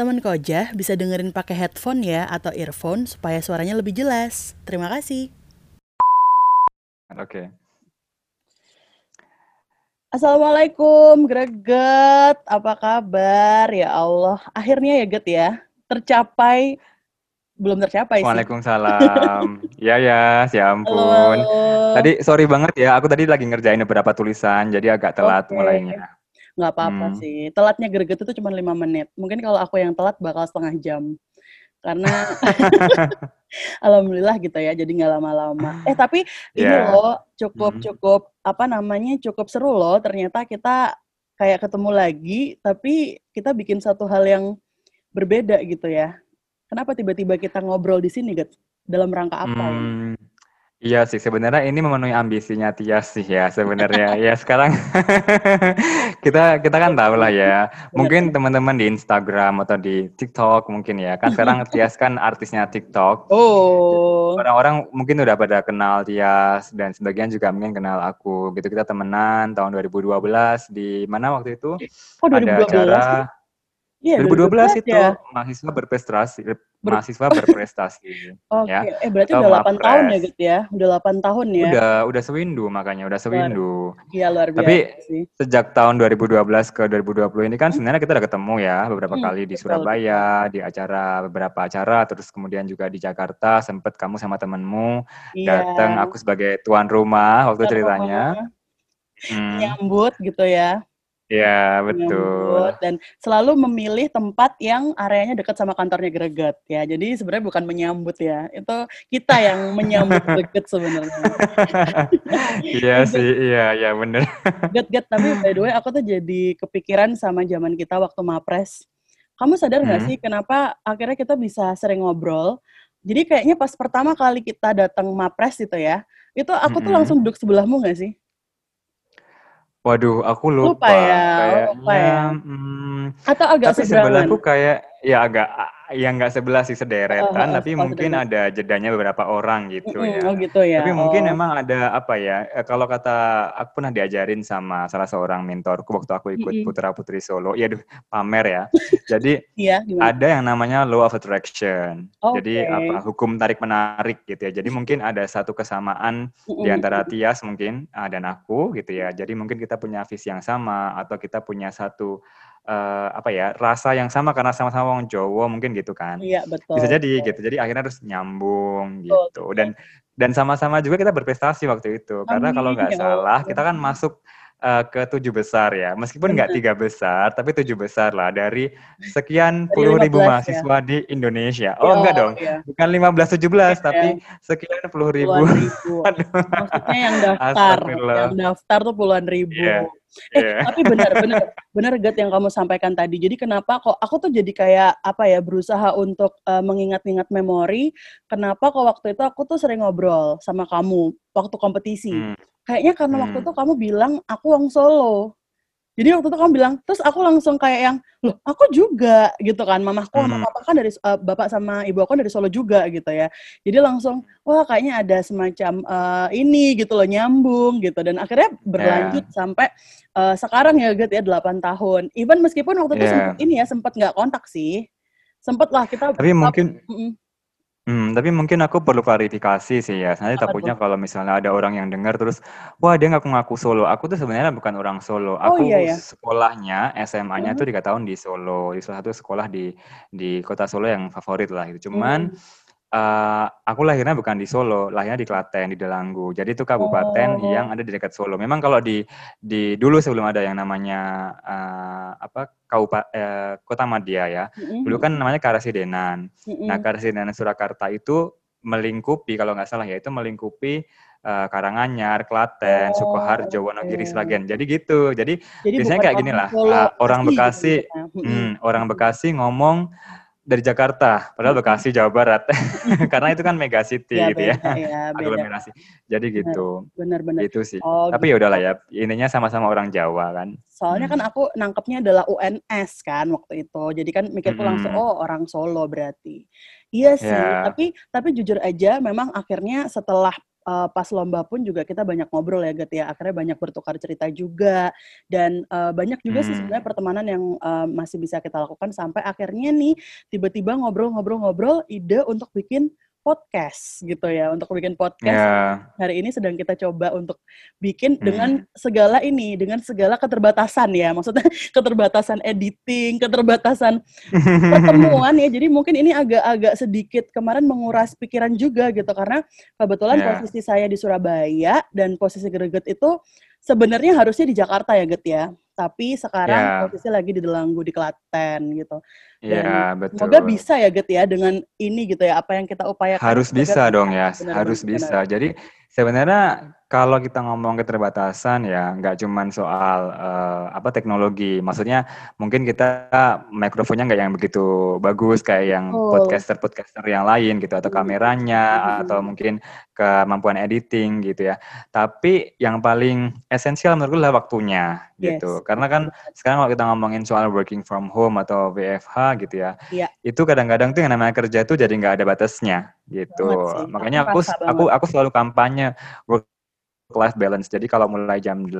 Temen Kojah bisa dengerin pakai headphone ya atau earphone supaya suaranya lebih jelas. Terima kasih. Oke. Assalamualaikum, Greget. Apa kabar? Ya Allah, akhirnya ya Get ya. Tercapai belum tercapai sih. Waalaikumsalam. ya ya, ya ampun. Halo. Tadi sorry banget ya, aku tadi lagi ngerjain beberapa tulisan, jadi agak telat Oke. mulainya. Nggak apa-apa Hmm. sih. Telatnya Greget itu cuma lima menit. Mungkin kalau aku yang telat bakal setengah jam. Karena alhamdulillah gitu ya, jadi nggak lama-lama. Eh tapi ini Ya. loh cukup Hmm. cukup apa namanya cukup seru loh. Ternyata kita kayak ketemu lagi, tapi kita bikin satu hal yang berbeda gitu ya. Kenapa tiba-tiba kita ngobrol di sini, Get? Dalam rangka apa ya? Iya sih, sebenarnya ini memenuhi ambisinya Tias sih ya sebenarnya. ya sekarang kita kita kan tahu lah ya. Mungkin teman-teman di Instagram atau di TikTok mungkin ya. Kan sekarang Tias kan artisnya TikTok. Oh, Orang-orang mungkin udah pada kenal Tias dan sebagian juga mungkin kenal aku. Gitu kita temenan tahun 2012 di mana waktu itu oh ada 2012 acara sih? Iya, 2012 itu ya. mahasiswa berprestasi, Ber- mahasiswa berprestasi. Oke, ya. eh berarti Atau udah 8 tahun ya. Get ya? Udah 8 tahun ya? Udah udah sewindu makanya udah sewindu. Iya, luar biasa Tapi sih. sejak tahun 2012 ke 2020 ini kan sebenarnya kita udah ketemu ya beberapa Hmm, kali di betul, Surabaya, di acara beberapa acara, terus kemudian juga di Jakarta sempet kamu sama temenmu Iya. datang, aku sebagai tuan rumah waktu Tuan ceritanya. rumah, Hmm, Nyambut gitu ya. Ya betul. Dan selalu memilih tempat yang areanya dekat sama kantornya Greget ya. Jadi sebenarnya bukan menyambut ya. Itu kita yang menyambut Greget sebenarnya. Iya sih, iya, iya bener. Get get tapi by the way aku tuh jadi kepikiran sama zaman kita waktu Mapres. Kamu sadar nggak Hmm. sih kenapa akhirnya kita bisa sering ngobrol? Jadi kayaknya pas pertama kali kita datang Mapres itu ya, itu aku tuh Mm-mm. langsung duduk sebelahmu nggak sih? Waduh, aku Lupa lupa. ya, oh, lupa Kayaknya, ya. hmm, Atau agak tapi seberangan? sebelahku kayak ya agak ya nggak sebelah sih Oh, sederetan, oh, tapi oh, mungkin sederetan. ada jedanya beberapa orang gitu ya. oh gitu ya. Tapi mungkin Oh. memang ada apa ya? eh, Kalau kata aku pernah diajarin sama salah seorang mentorku waktu aku ikut Mm-mm. Putra Putri Solo. Ya, pamer ya. Jadi gimana? ada yang namanya law of attraction. Jadi Oke. apa? Hukum tarik menarik gitu ya. Jadi mungkin ada satu kesamaan di Mm-mm. antara Tias mungkin ah, dan aku gitu ya. Jadi mungkin kita punya visi yang sama atau kita punya satu eh, apa ya rasa yang sama karena sama-sama orang Jawa mungkin gitu kan. Iya, betul. Bisa jadi betul. gitu. Jadi akhirnya harus nyambung Betul, gitu. betul. Dan dan sama-sama juga kita berprestasi waktu itu. Karena kalau Amin, nggak ya salah kita kan masuk eh, ke tujuh besar ya. Meskipun nggak tiga besar, tapi tujuh besar lah dari sekian Dari puluh ribu 15 ya. mahasiswa di Indonesia. Ya, Oh enggak oh, dong, iya. bukan 15 17 Iya. tapi sekian puluh ribu. Puluhan ribu. Maksudnya yang daftar, yang daftar tuh puluhan ribu. Iya. Eh, Iya. tapi benar, benar, benar Gat yang kamu sampaikan tadi. Jadi kenapa kok aku tuh jadi kayak apa ya berusaha untuk eh, mengingat-ingat memori. Kenapa kok waktu itu aku tuh sering ngobrol sama kamu waktu kompetisi. Hmm. Kayaknya karena waktu Hmm. itu kamu bilang aku orang Solo. Jadi waktu itu kamu bilang, terus aku langsung kayak yang, loh aku juga gitu kan. Mamaku sama Hmm. papa kan dari, eh, bapak sama ibu aku kan dari Solo juga gitu ya. Jadi langsung, wah kayaknya ada semacam eh, ini gitu loh, nyambung gitu. Dan akhirnya berlanjut sampai eh, sekarang ya Gat ya 8 tahun. Even meskipun waktu itu Iya. sempet ini ya, sempat nggak kontak sih. Sempet lah kita, Tapi mungkin Mm-mm. Hmm, tapi mungkin aku perlu klarifikasi sih ya. Nanti Apa takutnya tuh? kalau misalnya ada orang yang dengar terus, wah dia ngaku-ngaku Solo. Aku tuh sebenarnya bukan orang Solo. Oh Aku iya ya. sekolahnya, SMA-nya Mhm. tuh tiga tahun di Solo, di salah satu sekolah di di kota Solo yang favorit lah gitu. Cuman Hmm. Eh, aku lahirnya bukan di Solo, lahirnya di Klaten, di Delanggu. Jadi itu kabupaten Oh. yang ada di dekat Solo. Memang kalau di di dulu sebelum ada yang namanya eh, apa kabupaten eh, Kota Madia ya. Mm-mm. Dulu kan namanya Karasidenan. Mm-mm. Nah, Karasidenan Surakarta itu melingkupi kalau nggak salah ya itu melingkupi eh, Karanganyar, Klaten, Oh, Sukoharjo, Wonogiri, oke. Sragen. Jadi gitu. Jadi Jadi biasanya kayak gini orang lah, eh, orang Bekasi, hmm, orang Bekasi ngomong dari Jakarta, padahal Mm-mm. Bekasi Jawa Barat, karena itu kan mega city Ya gitu ya, beda ya, beda. aglomerasi. Jadi gitu, benar-benar. itu sih. Oh Tapi gitu. ya udahlah ya, ininya sama-sama orang Jawa kan. Soalnya Hmm. kan aku nangkepnya adalah UNS kan waktu itu. Jadi kan mikirku langsung Mm-mm. oh orang Solo berarti. Iya sih, Ya. tapi tapi jujur aja memang akhirnya setelah uh, pas lomba pun juga kita banyak ngobrol ya Get ya akhirnya banyak bertukar cerita juga dan uh, banyak juga hmm. sih sebenarnya pertemanan yang uh, masih bisa kita lakukan sampai akhirnya nih tiba-tiba ngobrol-ngobrol-ngobrol ide untuk bikin podcast gitu ya untuk bikin podcast yeah. hari ini sedang kita coba untuk bikin hmm. dengan segala ini dengan segala keterbatasan ya maksudnya keterbatasan editing keterbatasan pertemuan ya jadi mungkin ini agak-agak sedikit kemarin menguras pikiran juga gitu karena kebetulan yeah. posisi saya di Surabaya dan posisi Greget itu sebenarnya harusnya di Jakarta ya Get ya tapi sekarang yeah. posisi lagi di Delanggu di Klaten gitu. Iya, yeah, betul. Semoga bisa ya Get ya dengan ini gitu ya apa yang kita upayakan. Harus bisa dong ya, harus benar. bisa. Jadi sebenarnya kalau kita ngomong keterbatasan ya nggak cuma soal uh, apa teknologi maksudnya mungkin kita mikrofonnya nggak yang begitu bagus kayak yang oh. podcaster podcaster yang lain gitu atau kameranya hmm. atau mungkin kemampuan editing gitu ya tapi yang paling esensial menurutku adalah waktunya gitu yes. karena kan sekarang kalau kita ngomongin soal working from home atau WFH gitu ya yeah. itu kadang-kadang tuh yang namanya kerja tuh jadi nggak ada batasnya gitu makanya aku aku aku selalu kampanye work life balance. Jadi kalau mulai jam 8,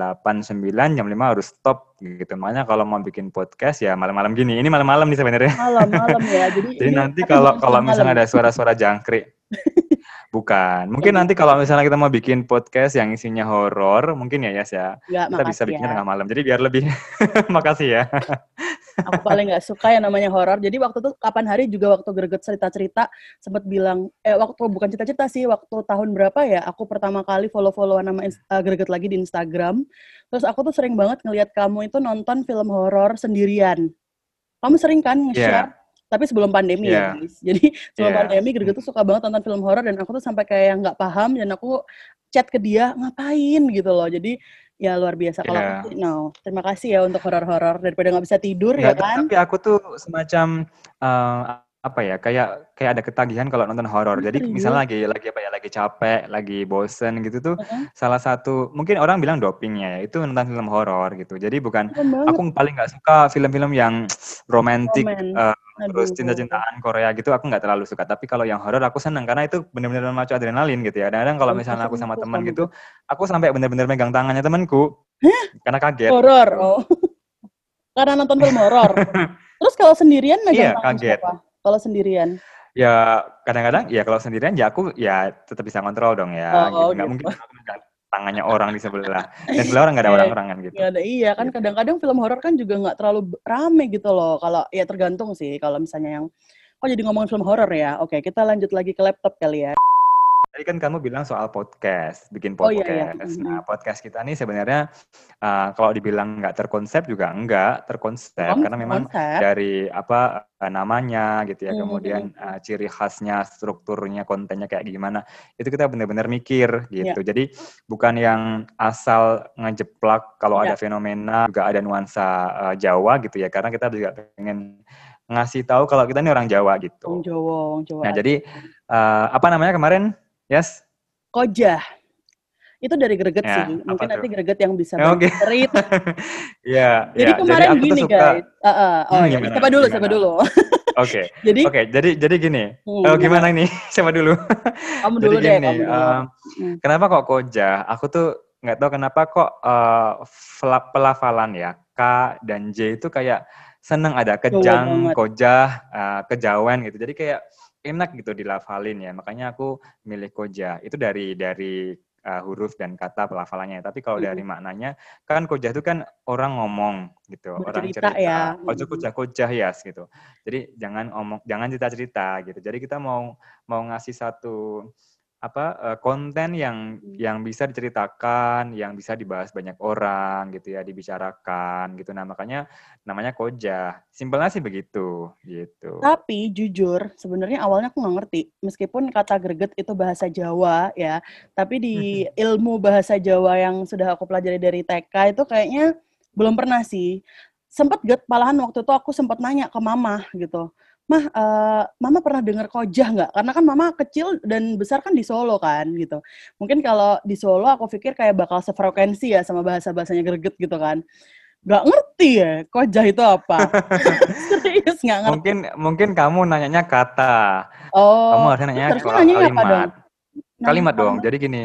9, jam 5 harus stop gitu. Makanya kalau mau bikin podcast ya malam-malam gini. Ini malam-malam nih sebenarnya. Malam-malam ya. Jadi, Jadi nanti kalau kalau misalnya ada suara-suara jangkrik. Bukan. Mungkin nanti kalau misalnya kita mau bikin podcast yang isinya horor, mungkin ya Yas ya. Nggak, kita bisa bikinnya ya. tengah malam. Jadi biar lebih makasih ya. Aku paling nggak suka yang namanya horor. Jadi waktu itu kapan hari juga waktu greget cerita-cerita sempat bilang eh waktu bukan cerita-cerita sih waktu tahun berapa ya aku pertama kali follow-followan nama uh, greget lagi di Instagram. Terus aku tuh sering banget ngelihat kamu itu nonton film horor sendirian. Kamu sering kan nge-share? Yeah. Tapi sebelum pandemi yeah. ya, guys. Jadi sebelum yeah. pandemi greget tuh suka banget nonton film horor dan aku tuh sampai kayak nggak paham dan aku chat ke dia ngapain gitu loh. Jadi Ya luar biasa. Kalau yeah. aku no, terima kasih ya untuk horor-horor daripada nggak bisa tidur ya, ya kan. Tapi aku tuh semacam uh, apa ya kayak kayak ada ketagihan kalau nonton horor. Jadi Serius? misalnya lagi lagi apa ya lagi capek, lagi bosen gitu tuh uh-huh. salah satu mungkin orang bilang dopingnya ya itu nonton film horor gitu. Jadi bukan aku paling nggak suka film-film yang romantis uh, terus cinta-cintaan Korea gitu aku nggak terlalu suka. Tapi kalau yang horor aku seneng karena itu benar-benar memacu adrenalin gitu ya. Kadang-kadang kalau misalnya aku sama teman gitu, aku sampai benar-benar megang tangannya temanku karena kaget. Horor. Oh. karena nonton film horor. Terus kalau sendirian megang iya, kaget. Siapa? kalau sendirian? Ya kadang-kadang ya kalau sendirian ya aku ya tetap bisa kontrol dong ya. Oh, gitu. Nggak gitu. mungkin tangannya orang di sebelah. Dan sebelah orang nggak ada orang-orang kan gitu. Gak ada, iya kan kadang-kadang film horor kan juga nggak terlalu rame gitu loh. Kalau ya tergantung sih kalau misalnya yang oh jadi ngomongin film horor ya. Oke, kita lanjut lagi ke laptop kali ya. Tadi kan kamu bilang soal podcast, bikin podcast. Oh, iya, iya. Nah, podcast kita nih sebenarnya uh, kalau dibilang nggak terkonsep juga enggak terkonsep oh, karena memang konsep. dari apa uh, namanya gitu ya, mm-hmm. kemudian uh, ciri khasnya, strukturnya, kontennya kayak gimana, itu kita benar-benar mikir gitu. Yeah. Jadi bukan yang asal ngejeplak kalau yeah. ada fenomena juga ada nuansa uh, Jawa gitu ya, karena kita juga pengen ngasih tahu kalau kita ini orang Jawa gitu. Orang Jawa, orang Jawa. Nah, jadi uh, apa namanya kemarin? Yes. Kojah. Itu dari greget ya, sih. Mungkin nanti tuh? greget yang bisa oh, okay. cerita. Iya. Jadi ya, kemarin jadi gini suka... guys. Uh, uh, oh, hmm, ya. Siapa dulu, siapa dulu. Oke. Okay. jadi Oke, okay, jadi jadi gini. Hmm, oh, gimana ini? Siapa dulu? Kamu dulu jadi deh, gini, kamu dulu. Um, hmm. Kenapa kok Koja? Aku tuh nggak tahu kenapa kok uh, pelafalan ya K dan J itu kayak seneng ada kejang, kojah, uh, kejawen gitu. Jadi kayak enak gitu dilafalin ya. Makanya aku milih koja. Itu dari dari uh, huruf dan kata pelafalannya. Tapi kalau dari maknanya kan koja itu kan orang ngomong gitu, Bercerita orang cerita. Ya. Ojo koja koja ya gitu. Jadi jangan omong jangan cerita-cerita gitu. Jadi kita mau mau ngasih satu apa uh, konten yang hmm. yang bisa diceritakan, yang bisa dibahas banyak orang gitu ya, dibicarakan gitu. Nah, makanya namanya koja. Simpelnya sih begitu gitu. Tapi jujur, sebenarnya awalnya aku nggak ngerti. Meskipun kata greget itu bahasa Jawa ya, tapi di ilmu bahasa Jawa yang sudah aku pelajari dari TK itu kayaknya belum pernah sih. Sempet get malahan waktu itu aku sempat nanya ke mama gitu mah uh, mama pernah dengar kojah nggak? Karena kan mama kecil dan besar kan di Solo kan gitu. Mungkin kalau di Solo aku pikir kayak bakal sefrekuensi ya sama bahasa bahasanya greget gitu kan. Nggak ngerti ya kojah itu apa. Serius nggak ngerti. Mungkin mungkin kamu nanyanya kata. Oh kamu harusnya nanya kalimat. dong? kalimat dong. Jadi gini,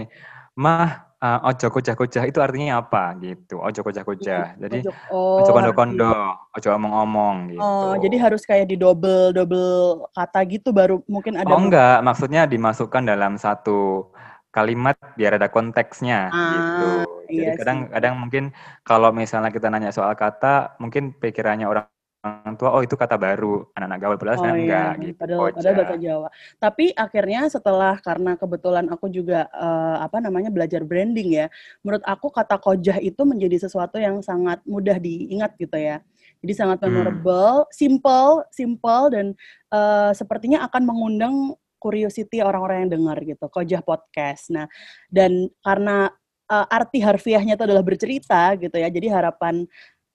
mah uh, ojo kocah-kocah itu artinya apa gitu? Ojo kocah-kocah. Jadi ojo, oh, ojo kondo-kondo, ojo omong-omong gitu. Oh, jadi harus kayak di double double kata gitu baru mungkin ada. Oh enggak, maksudnya dimasukkan dalam satu kalimat biar ada konteksnya ah, gitu. Jadi iya kadang-kadang mungkin kalau misalnya kita nanya soal kata, mungkin pikirannya orang orang tua oh itu kata baru anak-anak gaul padahal oh, iya. enggak gitu padahal, padahal bahasa Jawa tapi akhirnya setelah karena kebetulan aku juga uh, apa namanya belajar branding ya menurut aku kata kojah itu menjadi sesuatu yang sangat mudah diingat gitu ya jadi sangat hmm. memorable hmm. simple simple dan uh, sepertinya akan mengundang curiosity orang-orang yang dengar gitu kojah podcast nah dan karena uh, arti harfiahnya itu adalah bercerita gitu ya jadi harapan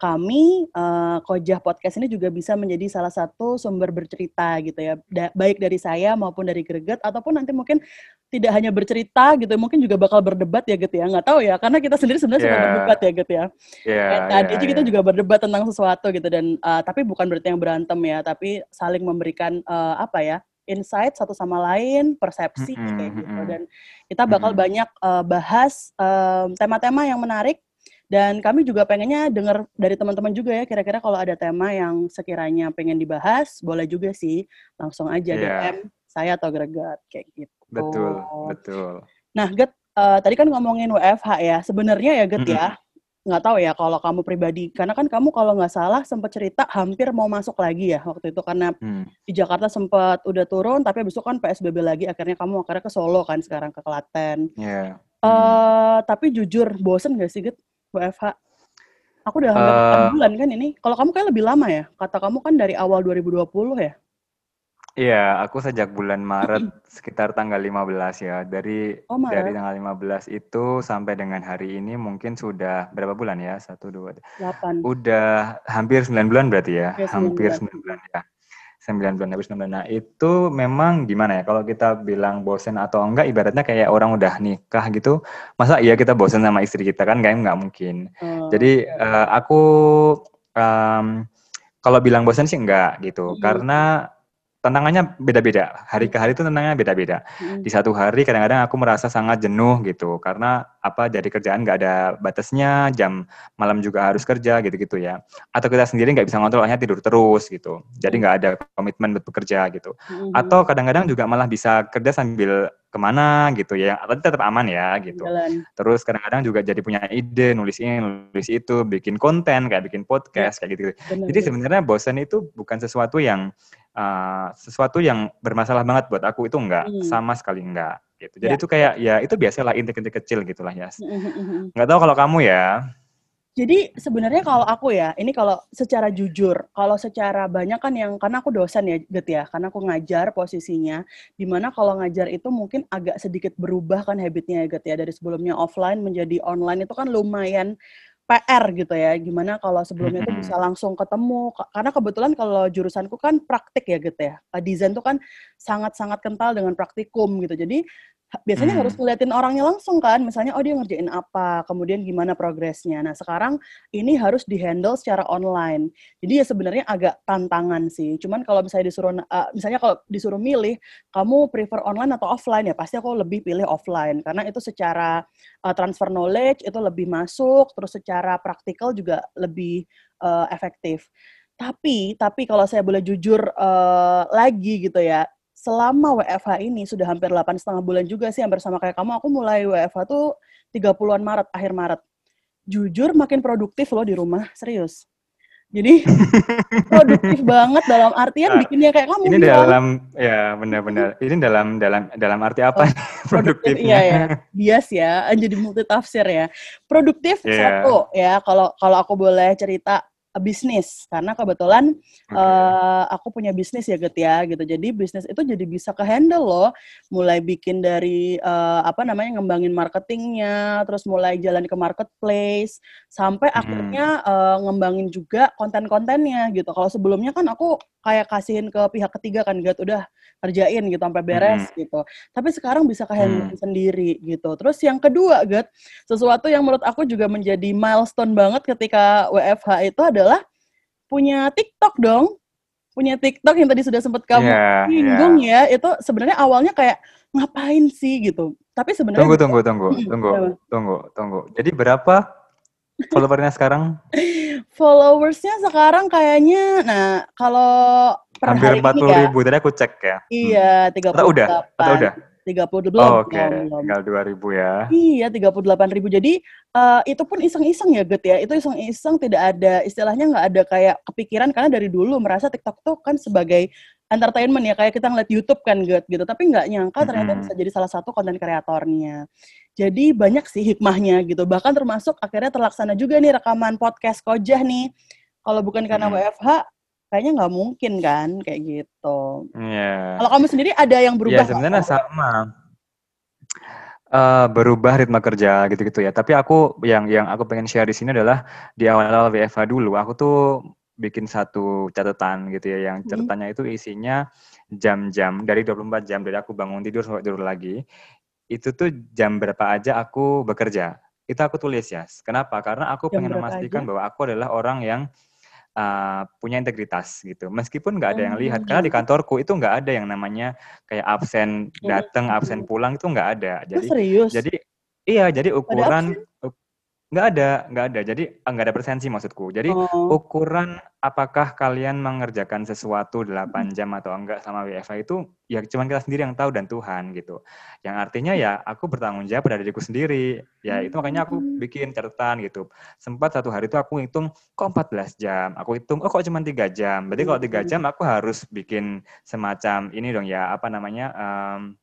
kami uh, Kojah Podcast ini juga bisa menjadi salah satu sumber bercerita gitu ya, da baik dari saya maupun dari Greget ataupun nanti mungkin tidak hanya bercerita gitu, mungkin juga bakal berdebat ya gitu ya, nggak tahu ya, karena kita sendiri sebenarnya yeah. suka berdebat ya gitu ya. Yeah, tadi yeah, kita yeah. juga berdebat tentang sesuatu gitu dan uh, tapi bukan berarti yang berantem ya, tapi saling memberikan uh, apa ya insight satu sama lain, persepsi mm -hmm, kayak gitu dan kita bakal mm -hmm. banyak uh, bahas tema-tema uh, yang menarik dan kami juga pengennya dengar dari teman-teman juga ya, kira-kira kalau ada tema yang sekiranya pengen dibahas, boleh juga sih langsung aja yeah. DM saya atau Gregat kayak gitu. Betul, betul. Nah, Get, uh, tadi kan ngomongin WFH ya. Sebenarnya ya, Get mm -hmm. ya, nggak tahu ya kalau kamu pribadi, karena kan kamu kalau nggak salah sempat cerita hampir mau masuk lagi ya waktu itu karena hmm. di Jakarta sempat udah turun, tapi besok kan PSBB lagi, akhirnya kamu akhirnya ke Solo kan sekarang ke Klaten. Yeah. Uh, hmm. Tapi jujur bosen gak sih, Get? WFH? Aku udah hampir uh, bulan kan ini. Kalau kamu kayak lebih lama ya? Kata kamu kan dari awal 2020 ya? Iya, aku sejak bulan Maret sekitar tanggal 15 ya. Dari oh, dari tanggal 15 itu sampai dengan hari ini mungkin sudah berapa bulan ya? Satu, dua, 8. Udah hampir 9 bulan berarti ya? hampir 9 bulan ya. 9 bulan habis 9 bulan. Nah, itu memang gimana ya kalau kita bilang bosen atau enggak ibaratnya kayak orang udah nikah gitu. Masa iya kita bosen sama istri kita kan kayak nggak mungkin. Hmm. Jadi uh, aku um, kalau bilang bosen sih enggak gitu. Hmm. Karena tantangannya beda-beda. Hari ke hari itu tantangannya beda-beda. Hmm. Di satu hari kadang-kadang aku merasa sangat jenuh gitu karena apa dari kerjaan nggak ada batasnya, jam malam juga harus kerja gitu-gitu ya. Atau kita sendiri nggak bisa ngontrol hanya tidur terus gitu. Jadi nggak ada komitmen buat bekerja gitu. Hmm. Atau kadang-kadang juga malah bisa kerja sambil ke mana gitu ya, tapi tetap aman ya gitu. Jalan. Terus kadang-kadang juga jadi punya ide nulis ini, nulis itu, bikin konten kayak bikin podcast ya. kayak gitu. Benar, jadi sebenarnya bosan itu bukan sesuatu yang uh, sesuatu yang bermasalah banget buat aku itu enggak hmm. sama sekali enggak gitu. Jadi ya. itu kayak ya itu biasalah intik-intik kecil gitulah ya. Enggak tahu kalau kamu ya. Jadi sebenarnya kalau aku ya, ini kalau secara jujur, kalau secara banyak kan yang karena aku dosen ya, Get ya, karena aku ngajar posisinya, di mana kalau ngajar itu mungkin agak sedikit berubah kan habitnya ya, Get ya, dari sebelumnya offline menjadi online itu kan lumayan PR gitu ya. Gimana kalau sebelumnya itu bisa langsung ketemu karena kebetulan kalau jurusanku kan praktik ya gitu ya. Desain tuh kan sangat-sangat kental dengan praktikum gitu. Jadi biasanya hmm. harus ngeliatin orangnya langsung kan, misalnya oh dia ngerjain apa, kemudian gimana progresnya. Nah sekarang ini harus dihandle secara online. Jadi ya sebenarnya agak tantangan sih. Cuman kalau misalnya disuruh, uh, misalnya kalau disuruh milih, kamu prefer online atau offline ya pasti aku lebih pilih offline karena itu secara uh, transfer knowledge itu lebih masuk, terus secara praktikal juga lebih uh, efektif. Tapi, tapi kalau saya boleh jujur uh, lagi gitu ya, selama WFH ini sudah hampir 8 setengah bulan juga sih hampir sama kayak kamu. Aku mulai WFH tuh 30-an Maret, akhir Maret. Jujur makin produktif loh di rumah, serius. Jadi produktif banget dalam artian nah, bikinnya kayak kamu. Ini bilang. dalam ya benar-benar. Ini dalam dalam dalam arti apa? Oh, produktif. Iya ya. Bias ya, jadi multi tafsir ya. Produktif yeah. satu ya. Kalau kalau aku boleh cerita bisnis karena kebetulan okay. uh, eh, aku punya bisnis ya Get ya gitu jadi bisnis itu jadi bisa ke handle loh mulai bikin dari uh, apa namanya ngembangin marketingnya terus mulai jalan ke marketplace sampai hmm. akhirnya uh, ngembangin juga konten-kontennya gitu kalau sebelumnya kan aku kayak kasihin ke pihak ketiga kan Get udah kerjain gitu sampai beres hmm. gitu tapi sekarang bisa ke handle hmm. sendiri gitu terus yang kedua Get sesuatu yang menurut aku juga menjadi milestone banget ketika WFH itu ada adalah punya TikTok dong. punya TikTok yang tadi sudah sempat kamu yeah, singgung yeah. ya, itu sebenarnya awalnya kayak ngapain sih gitu. Tapi sebenarnya tunggu tunggu tunggu tunggu tunggu tunggu. Jadi berapa followersnya sekarang? followersnya sekarang kayaknya, nah kalau per hampir empat puluh ribu tadi aku cek ya. Iya, hmm. tiga puluh. Atau udah? Atau udah? Tiga puluh belum. Oh, Oke, okay. tinggal dua ribu ya. Iya, tiga puluh delapan ribu. Jadi uh, itu pun iseng-iseng ya, Get ya. Itu iseng-iseng, tidak ada istilahnya nggak ada kayak kepikiran karena dari dulu merasa TikTok tuh kan sebagai entertainment ya kayak kita ngeliat YouTube kan Get gitu tapi nggak nyangka ternyata hmm. bisa jadi salah satu konten kreatornya jadi banyak sih hikmahnya gitu bahkan termasuk akhirnya terlaksana juga nih rekaman podcast kojah nih kalau bukan karena hmm. WFH kayaknya nggak mungkin kan kayak gitu. Yeah. Kalau kamu sendiri ada yang berubah? Ya sebenarnya sama. Uh, berubah ritme kerja gitu-gitu ya. Tapi aku yang yang aku pengen share di sini adalah di awal-awal WFH dulu, aku tuh bikin satu catatan gitu ya, yang hmm. catatannya itu isinya jam-jam dari 24 jam dari aku bangun tidur sampai tidur lagi. Itu tuh jam berapa aja aku bekerja. Itu aku tulis ya. Kenapa? Karena aku jam pengen memastikan aja? bahwa aku adalah orang yang uh, punya integritas gitu. Meskipun nggak ada yang lihat, karena di hmm. kantorku itu nggak ada yang namanya kayak absen datang, absen pulang itu nggak ada. Jadi, serius? jadi iya, jadi ukuran Nggak ada nggak ada. Jadi, ah, nggak ada presensi maksudku. Jadi, Oh. ukuran apakah kalian mengerjakan sesuatu 8 hmm. jam atau enggak sama WFH itu, ya cuman kita sendiri yang tahu dan Tuhan, gitu. Yang artinya ya aku bertanggung jawab pada diriku sendiri. Ya itu makanya aku hmm. bikin catatan gitu. Sempat satu hari itu aku hitung, kok 14 jam? Aku hitung, oh kok cuma 3 jam? Berarti kalau 3 hmm. jam aku harus bikin semacam ini dong ya, apa namanya, um,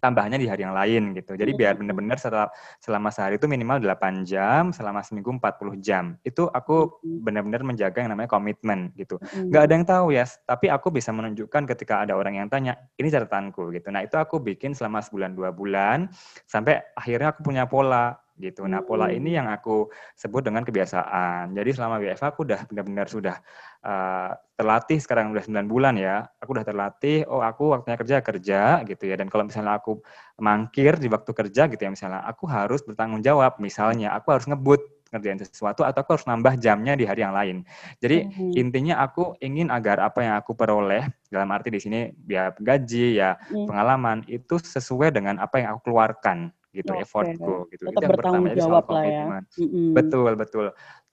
tambahannya di hari yang lain gitu. Jadi biar benar-benar setelah selama sehari itu minimal 8 jam, selama seminggu 40 jam. Itu aku benar-benar menjaga yang namanya komitmen gitu. Gak ada yang tahu ya, tapi aku bisa menunjukkan ketika ada orang yang tanya, ini catatanku gitu. Nah itu aku bikin selama sebulan dua bulan, sampai akhirnya aku punya pola gitu. Nah, pola ini yang aku sebut dengan kebiasaan. Jadi selama WFH aku udah benar-benar sudah uh, terlatih sekarang udah 9 bulan ya. Aku udah terlatih, oh aku waktunya kerja kerja gitu ya. Dan kalau misalnya aku mangkir di waktu kerja gitu ya misalnya, aku harus bertanggung jawab. Misalnya aku harus ngebut ngerjain sesuatu atau aku harus nambah jamnya di hari yang lain. Jadi mm-hmm. intinya aku ingin agar apa yang aku peroleh dalam arti di sini ya gaji ya mm. pengalaman itu sesuai dengan apa yang aku keluarkan gitu okay. effortku gitu. Tetap itu yang pertama jadi jawab lah ya. Mm-hmm. Betul betul.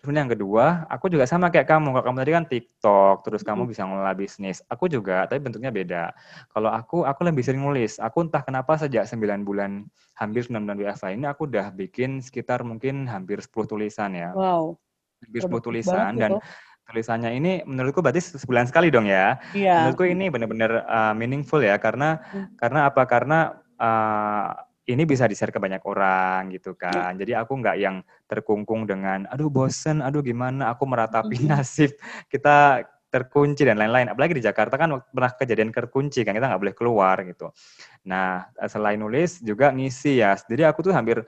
Terus yang kedua, aku juga sama kayak kamu. Kalau kamu tadi kan TikTok, terus mm-hmm. kamu bisa ngelola bisnis. Aku juga, tapi bentuknya beda. Kalau aku, aku lebih sering nulis. Aku entah kenapa sejak 9 bulan, hampir 9 bulan WFA ini, aku udah bikin sekitar mungkin hampir 10 tulisan ya. Wow. Hampir 10 tulisan. Dan itu. tulisannya ini menurutku berarti sebulan sekali dong ya. Iya. Menurutku ini benar-benar uh, meaningful ya. Karena, hmm. karena apa? Karena uh, ini bisa di-share ke banyak orang gitu iya. kan. Jadi aku nggak yang terkungkung dengan, aduh bosen, aduh gimana, aku meratapi nasib, kita terkunci dan lain-lain. Apalagi di Jakarta kan pernah kejadian terkunci kan, kita nggak boleh keluar gitu. Nah, selain nulis juga ngisi ya. Jadi aku tuh hampir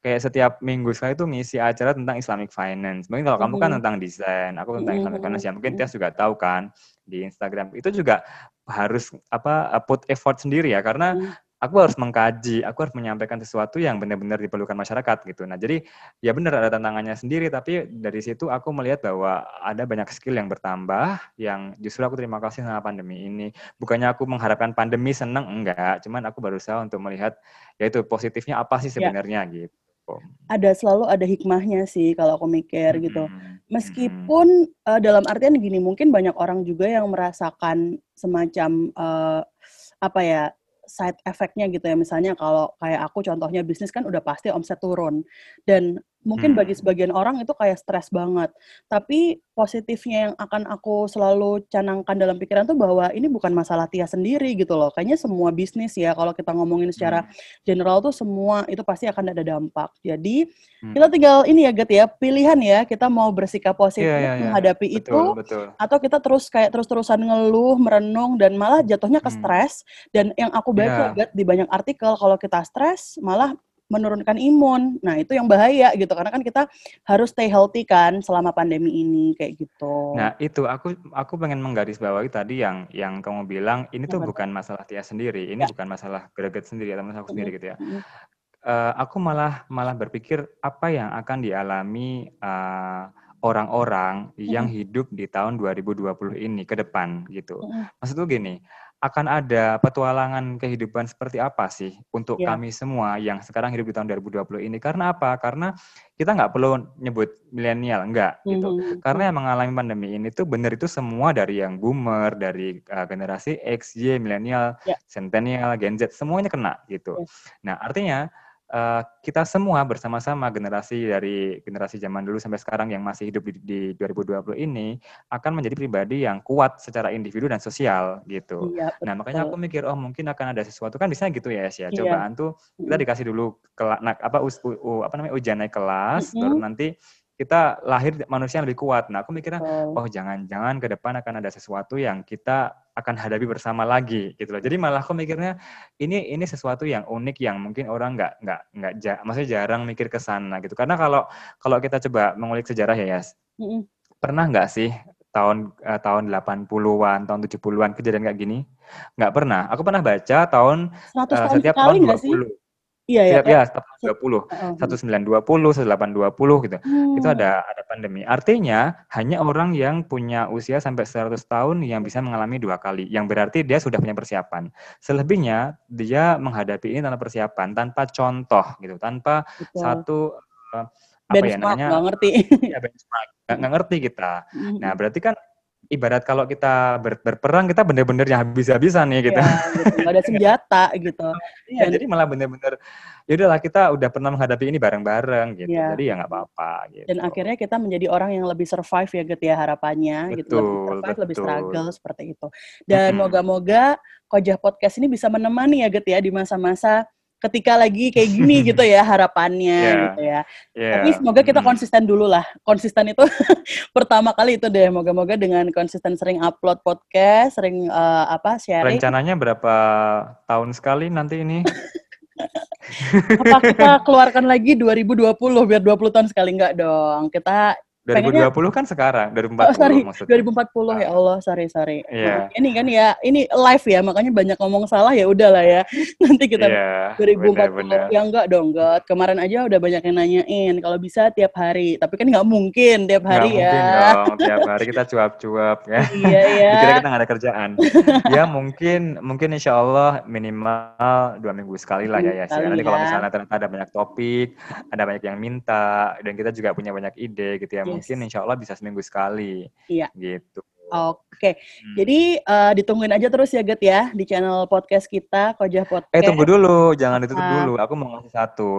kayak setiap minggu sekali tuh ngisi acara tentang Islamic Finance. Mungkin kalau kamu kan tentang desain, aku tentang Islamic Finance ya. Mungkin Tias juga tahu kan di Instagram. Itu juga harus apa put effort sendiri ya karena aku harus mengkaji, aku harus menyampaikan sesuatu yang benar-benar diperlukan masyarakat gitu. Nah, jadi ya benar ada tantangannya sendiri, tapi dari situ aku melihat bahwa ada banyak skill yang bertambah, yang justru aku terima kasih sama pandemi ini. Bukannya aku mengharapkan pandemi seneng, enggak, cuman aku berusaha untuk melihat yaitu positifnya apa sih ya. sebenarnya ya. gitu. Ada selalu ada hikmahnya sih kalau aku mikir hmm. gitu. Meskipun hmm. uh, dalam artian gini, mungkin banyak orang juga yang merasakan semacam uh, apa ya side effect-nya gitu ya. Misalnya kalau kayak aku contohnya bisnis kan udah pasti omset turun. Dan mungkin bagi hmm. sebagian orang itu kayak stres banget. Tapi positifnya yang akan aku selalu canangkan dalam pikiran tuh bahwa ini bukan masalah Tia sendiri gitu loh. Kayaknya semua bisnis ya kalau kita ngomongin secara hmm. general tuh semua itu pasti akan ada dampak. Jadi hmm. kita tinggal ini ya Get ya, pilihan ya kita mau bersikap positif yeah, yeah, yeah. menghadapi betul, itu betul. atau kita terus kayak terus-terusan ngeluh, merenung dan malah jatuhnya ke stres. Dan yang aku baca yeah. Get di banyak artikel kalau kita stres malah menurunkan imun. Nah, itu yang bahaya gitu karena kan kita harus stay healthy kan selama pandemi ini kayak gitu. Nah, itu aku aku pengen menggarisbawahi tadi yang yang kamu bilang ini tuh bukan masalah Tia sendiri, ini ya. bukan masalah greget sendiri atau masalah aku sendiri gitu ya. Uh, aku malah malah berpikir apa yang akan dialami uh, orang-orang yang hidup di tahun 2020 ini ke depan gitu. Maksud tuh gini, akan ada petualangan kehidupan seperti apa sih untuk yeah. kami semua yang sekarang hidup di tahun 2020 ini? Karena apa? Karena kita nggak perlu nyebut milenial, enggak gitu. Mm-hmm. Karena yang mengalami pandemi ini tuh benar itu semua dari yang boomer, dari uh, generasi X, Y, milenial, yeah. centennial, Gen Z, semuanya kena gitu. Yeah. Nah, artinya uh, kita semua bersama-sama generasi dari generasi zaman dulu sampai sekarang yang masih hidup di, di 2020 ini akan menjadi pribadi yang kuat secara individu dan sosial gitu. Iya, nah makanya aku mikir oh mungkin akan ada sesuatu kan bisa gitu ya ya cobaan iya. tuh kita dikasih dulu kelak apa us, u, u, apa namanya ujian naik kelas mm -hmm. baru nanti kita lahir manusia yang lebih kuat. Nah, aku mikirnya, oh, oh jangan-jangan ke depan akan ada sesuatu yang kita akan hadapi bersama lagi, gitu loh. Jadi malah aku mikirnya ini ini sesuatu yang unik yang mungkin orang nggak nggak nggak ja, maksudnya jarang mikir ke sana gitu. Karena kalau kalau kita coba mengulik sejarah ya, Yas, mm -hmm. pernah nggak sih tahun uh, tahun 80-an, tahun 70-an kejadian kayak gini? Nggak pernah. Aku pernah baca tahun uh, setiap tahun 20. Sih? Iya, iya. Ya, ya, 20, 1920, 1820 gitu. Hmm. Itu ada ada pandemi. Artinya hanya orang yang punya usia sampai 100 tahun yang bisa mengalami dua kali. Yang berarti dia sudah punya persiapan. Selebihnya dia menghadapi ini tanpa persiapan, tanpa contoh gitu, tanpa Betul. satu uh, apa ya namanya? Gak ngerti. Ya benchmark. Gak, gak ngerti kita. Hmm. Nah, berarti kan ibarat kalau kita ber, berperang kita bener-bener yang habis-habisan nih gitu. Ya, gitu. ada senjata gitu. Iya, jadi malah bener-bener ya udahlah kita udah pernah menghadapi ini bareng-bareng gitu. Ya. Jadi ya nggak apa-apa gitu. Dan akhirnya kita menjadi orang yang lebih survive ya gitu ya harapannya betul, gitu. Lebih survive, betul. lebih struggle seperti itu. Dan moga-moga Kojah Podcast ini bisa menemani ya gitu ya di masa-masa ketika lagi kayak gini gitu ya harapannya yeah. gitu ya. Yeah. Tapi semoga kita konsisten dulu lah. Konsisten itu pertama kali itu deh. Moga-moga dengan konsisten sering upload podcast, sering uh, apa sharing. Rencananya berapa tahun sekali nanti ini? apa kita keluarkan lagi 2020 biar 20 tahun sekali enggak dong. Kita 2020 Pengennya, kan sekarang, 2040 oh, sorry, maksudnya. 2040 ya Allah, sorry sorry. Yeah. Nah, ini kan ya, ini live ya, makanya banyak ngomong salah ya udahlah ya. Nanti kita yeah, 2040 bener, bener. ya enggak dong, enggak. Kemarin aja udah banyak yang nanyain kalau bisa tiap hari, tapi kan nggak mungkin tiap hari gak ya. Mungkin dong, tiap hari kita cuap-cuap ya. Iya ya. Dikira kita nggak ada kerjaan. ya mungkin mungkin insya Allah minimal dua minggu sekali lah ya ya. Nanti kalau ya. misalnya ternyata ada banyak topik, ada banyak yang minta, dan kita juga punya banyak ide gitu ya yes. Mungkin insya Allah bisa seminggu sekali. Iya. Gitu. Oke, hmm. jadi uh, ditungguin aja terus ya Get ya di channel podcast kita Kojah Podcast. Eh tunggu dulu, jangan ditutup uh. dulu. Aku mau ngasih satu.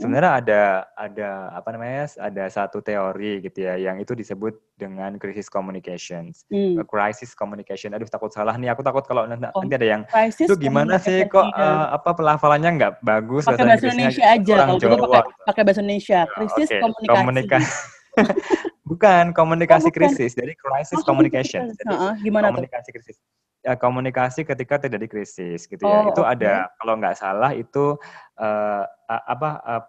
Sebenarnya ada ada apa namanya ada satu teori gitu ya yang itu disebut dengan crisis communications, hmm. crisis communication. Aduh takut salah nih, aku takut kalau nanti, nanti ada yang itu gimana sih kok uh, apa pelafalannya nggak bagus pakai bahasa Indonesia aja kalau gitu pakai pakai bahasa Indonesia krisis okay. komunikasi. Komunikasi. Bukan komunikasi oh, bukan. krisis, jadi crisis oh, communication. Jadi, uh, gimana komunikasi tuh? krisis. Ya, komunikasi ketika terjadi krisis gitu ya. Oh, itu okay. ada kalau nggak salah itu uh, apa uh,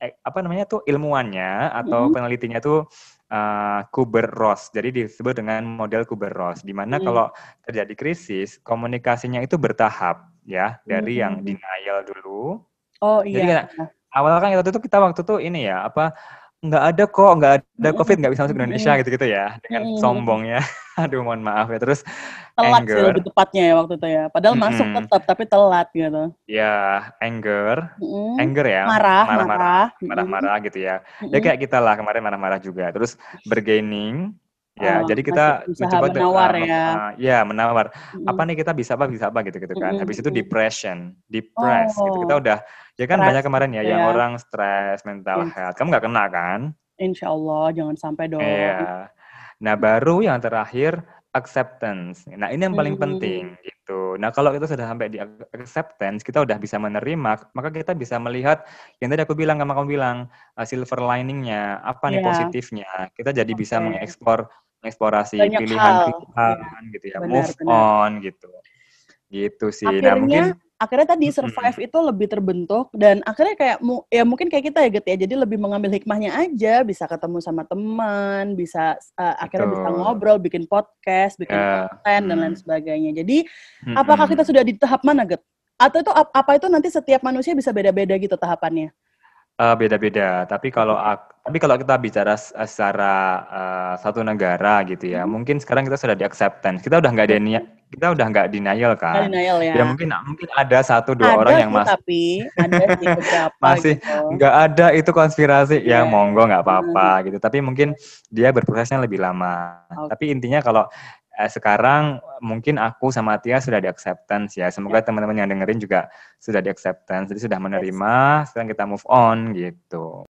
apa namanya tuh ilmuannya atau mm. penelitinya tuh uh, Kubler-Ross. Jadi disebut dengan model Kubler-Ross di mana mm. kalau terjadi krisis komunikasinya itu bertahap ya, dari mm. yang denial dulu. Oh iya. Jadi awal kan waktu itu kita waktu itu ini ya apa nggak ada kok, nggak ada COVID, nggak bisa masuk ke Indonesia gitu-gitu ya, dengan hmm. sombongnya. Aduh, mohon maaf ya. Terus telat anger. sih lebih tepatnya ya waktu itu ya. Padahal hmm. masuk tetap, tapi telat gitu. Ya, anger, hmm. anger ya. Marah, marah, marah-marah gitu ya. Hmm. Ya kayak kita lah kemarin marah-marah juga. Terus bergaining, Ya, oh, jadi kita mencoba menawar uh, ya. Uh, ya, menawar. Mm. Apa nih kita bisa apa bisa apa gitu gitu kan. Mm. Habis itu depression, depress oh. gitu. Kita oh. udah ya kan stress, banyak kemarin ya, ya yang orang stres, mental yes. health. Kamu nggak kena kan? Insya Allah, jangan sampai dong. Iya. Nah, baru yang terakhir acceptance. Nah, ini yang paling hmm. penting gitu. Nah, kalau kita sudah sampai di acceptance, kita udah bisa menerima, maka kita bisa melihat yang tadi aku bilang, sama kamu bilang, uh, silver liningnya, apa nih yeah. positifnya. Kita jadi okay. bisa mengeksplor mengeksplorasi pilihan-pilihan gitu ya, benar, move benar. on gitu. Gitu sih. Akhirnya, nah, mungkin akhirnya tadi survive hmm. itu lebih terbentuk dan akhirnya kayak ya mungkin kayak kita ya gitu ya jadi lebih mengambil hikmahnya aja bisa ketemu sama teman bisa uh, akhirnya bisa ngobrol bikin podcast bikin yeah. konten dan lain sebagainya jadi hmm. apakah kita sudah di tahap mana get atau itu apa itu nanti setiap manusia bisa beda-beda gitu tahapannya Uh, beda-beda. Tapi kalau tapi kalau kita bicara secara uh, satu negara gitu ya, hmm. mungkin sekarang kita sudah di acceptance. Kita udah nggak denial, kita udah nggak denial kan? Denial ya. Ya mungkin mungkin ada satu dua ada orang yang masih tapi ada sih beberapa masih gitu. nggak ada itu konspirasi. Yeah. Ya iya. monggo nggak apa-apa hmm. gitu. Tapi mungkin dia berprosesnya lebih lama. Okay. Tapi intinya kalau eh, sekarang mungkin aku sama Tia sudah di acceptance ya. Semoga yeah. teman-teman yang dengerin juga sudah di acceptance. Jadi sudah menerima, sekarang kita move on gitu.